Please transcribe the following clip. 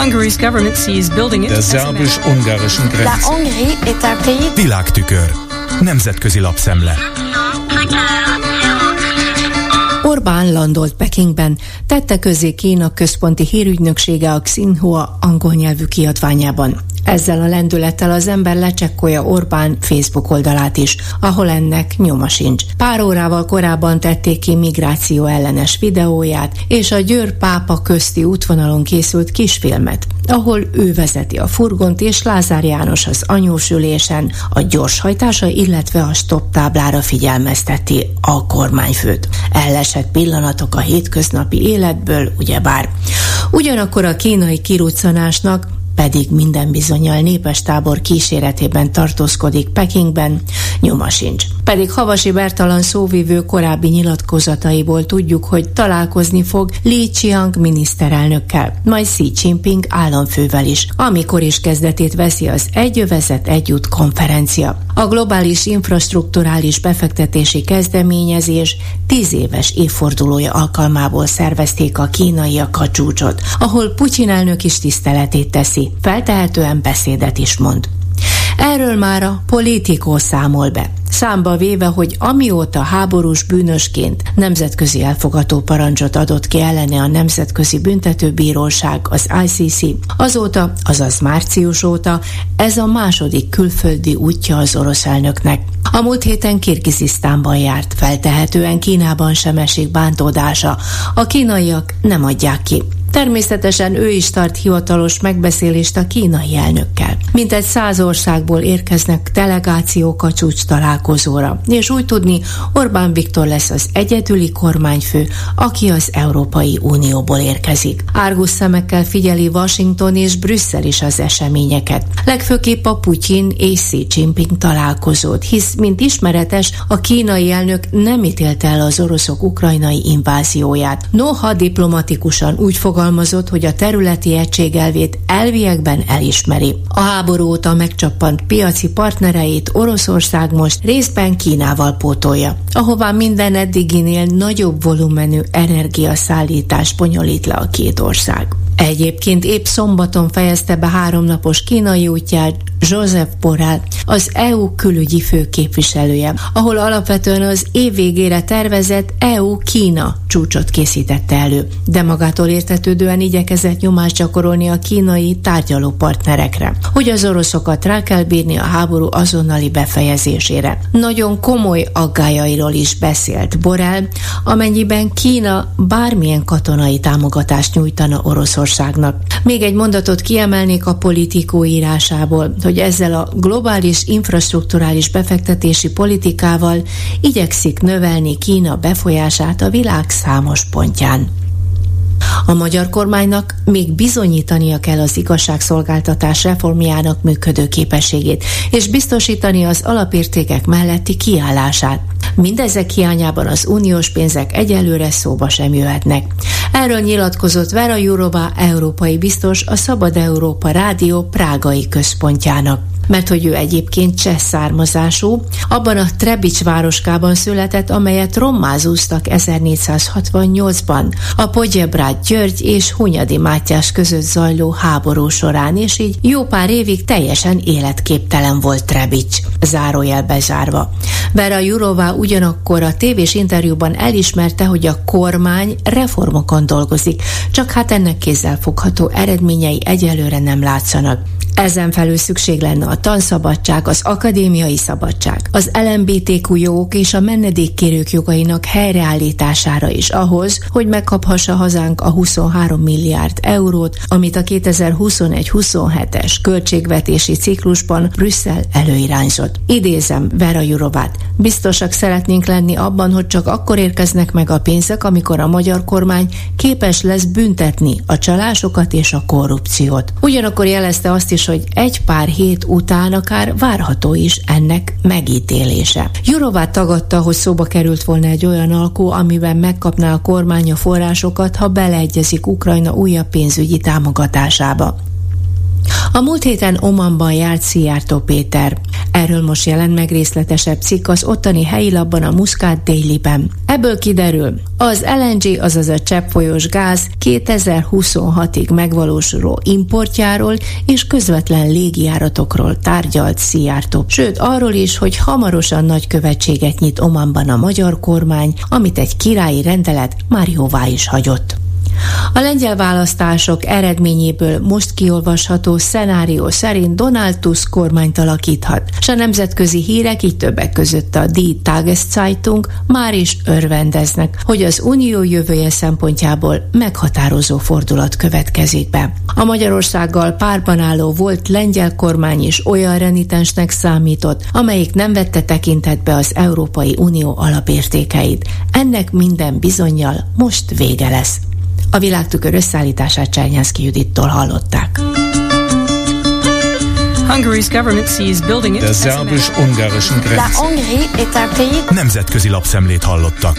Hungary's government sees building it Der szerbus-ungarischen La Grenze. Hongrie est un pays Világtükör. Nemzetközi lapszemle. Orbán landolt Pekingben, tette közé Kína központi hírügynöksége a Xinhua angol nyelvű kiadványában. Ezzel a lendülettel az ember lecsekkolja Orbán Facebook oldalát is, ahol ennek nyoma sincs. Pár órával korábban tették ki migráció ellenes videóját, és a Győr pápa közti útvonalon készült kisfilmet, ahol ő vezeti a furgont, és Lázár János az anyósülésen a gyorshajtása, illetve a stop táblára figyelmezteti a kormányfőt. Ellesett pillanatok a hétköznapi életből, ugyebár. Ugyanakkor a kínai kiruccanásnak pedig minden bizonyal népes tábor kíséretében tartózkodik Pekingben, nyoma sincs. Pedig Havasi Bertalan szóvivő korábbi nyilatkozataiból tudjuk, hogy találkozni fog Li Qiang miniszterelnökkel, majd Xi Jinping államfővel is, amikor is kezdetét veszi az Egyövezet Együtt konferencia. A globális infrastruktúrális befektetési kezdeményezés tíz éves évfordulója alkalmából szervezték a kínaiak a csúcsot, ahol Putyin elnök is tiszteletét teszi, feltehetően beszédet is mond. Erről már a politikó számol be. Számba véve, hogy amióta háborús bűnösként nemzetközi elfogató parancsot adott ki ellene a Nemzetközi Büntetőbíróság, az ICC, azóta, azaz március óta, ez a második külföldi útja az orosz elnöknek. A múlt héten Kirgizisztánban járt, feltehetően Kínában sem esik bántódása. A kínaiak nem adják ki. Természetesen ő is tart hivatalos megbeszélést a kínai elnökkel. Mintegy száz országból érkeznek delegációk a csúcs találkozóra, és úgy tudni, Orbán Viktor lesz az egyedüli kormányfő, aki az Európai Unióból érkezik. Árgus szemekkel figyeli Washington és Brüsszel is az eseményeket. Legfőképp a Putyin és Xi Jinping találkozót, hisz, mint ismeretes, a kínai elnök nem ítélte el az oroszok ukrajnai invázióját. Noha diplomatikusan úgy fogalmazott, hogy a területi egységelvét elviekben elismeri. A háború óta megcsappant piaci partnereit Oroszország most részben Kínával pótolja, ahová minden eddiginél nagyobb volumenű energiaszállítás bonyolít le a két ország. Egyébként épp szombaton fejezte be háromnapos kínai útját Joseph Borrell, az EU külügyi főképviselője, ahol alapvetően az év végére tervezett EU-Kína csúcsot készítette elő, de magától értetődően igyekezett nyomást gyakorolni a kínai tárgyaló partnerekre, hogy az oroszokat rá kell bírni a háború azonnali befejezésére. Nagyon komoly aggájairól is beszélt Borrell, amennyiben Kína bármilyen katonai támogatást nyújtana Oroszországnak. Még egy mondatot kiemelnék a politikó írásából, hogy ezzel a globális infrastruktúrális befektetési politikával igyekszik növelni Kína befolyását a világ számos pontján. A magyar kormánynak még bizonyítania kell az igazságszolgáltatás reformjának működő képességét, és biztosítani az alapértékek melletti kiállását. Mindezek hiányában az uniós pénzek egyelőre szóba sem jöhetnek. Erről nyilatkozott Vera Jurova, európai biztos a Szabad Európa Rádió prágai központjának mert hogy ő egyébként cseh származású, abban a Trebics városkában született, amelyet rommázúztak 1468-ban a Pogyebrád György és Hunyadi Mátyás között zajló háború során, és így jó pár évig teljesen életképtelen volt Trebics, zárójel bezárva. Vera Jurová ugyanakkor a tévés interjúban elismerte, hogy a kormány reformokon dolgozik, csak hát ennek kézzelfogható eredményei egyelőre nem látszanak. Ezen felül szükség lenne a tanszabadság, az akadémiai szabadság, az LMBTQ jogok és a menedékkérők jogainak helyreállítására is ahhoz, hogy megkaphassa hazánk a 23 milliárd eurót, amit a 2021-27-es költségvetési ciklusban Brüsszel előirányzott. Idézem Vera Jurovát. Biztosak szeretnénk lenni abban, hogy csak akkor érkeznek meg a pénzek, amikor a magyar kormány képes lesz büntetni a csalásokat és a korrupciót. Ugyanakkor jelezte azt is, hogy egy pár hét után akár várható is ennek megítélése. Jurová tagadta, hogy szóba került volna egy olyan alkó, amiben megkapná a kormány a forrásokat, ha beleegyezik Ukrajna újabb pénzügyi támogatásába. A múlt héten Omanban járt Szijjártó Péter. Erről most jelent meg részletesebb cikk az ottani helyi labban a Muscat Daily-ben. Ebből kiderül, az LNG, azaz a cseppfolyós gáz 2026-ig megvalósuló importjáról és közvetlen légijáratokról tárgyalt Szijjártó. Sőt, arról is, hogy hamarosan nagy követséget nyit Omanban a magyar kormány, amit egy királyi rendelet már jóvá is hagyott. A lengyel választások eredményéből most kiolvasható szenárió szerint Donald Tusk kormányt alakíthat, és a nemzetközi hírek így többek között a Die Tageszeitung már is örvendeznek, hogy az unió jövője szempontjából meghatározó fordulat következik be. A Magyarországgal párban álló volt lengyel kormány is olyan renitensnek számított, amelyik nem vette tekintetbe az Európai Unió alapértékeit. Ennek minden bizonyal most vége lesz. A világtükör összeállítását Csányászki Judittól hallották. Hungary's government sees building it Der szerbus-ungarischen La Grenze. Hongrie est un pays Nemzetközi lapszemlét hallottak.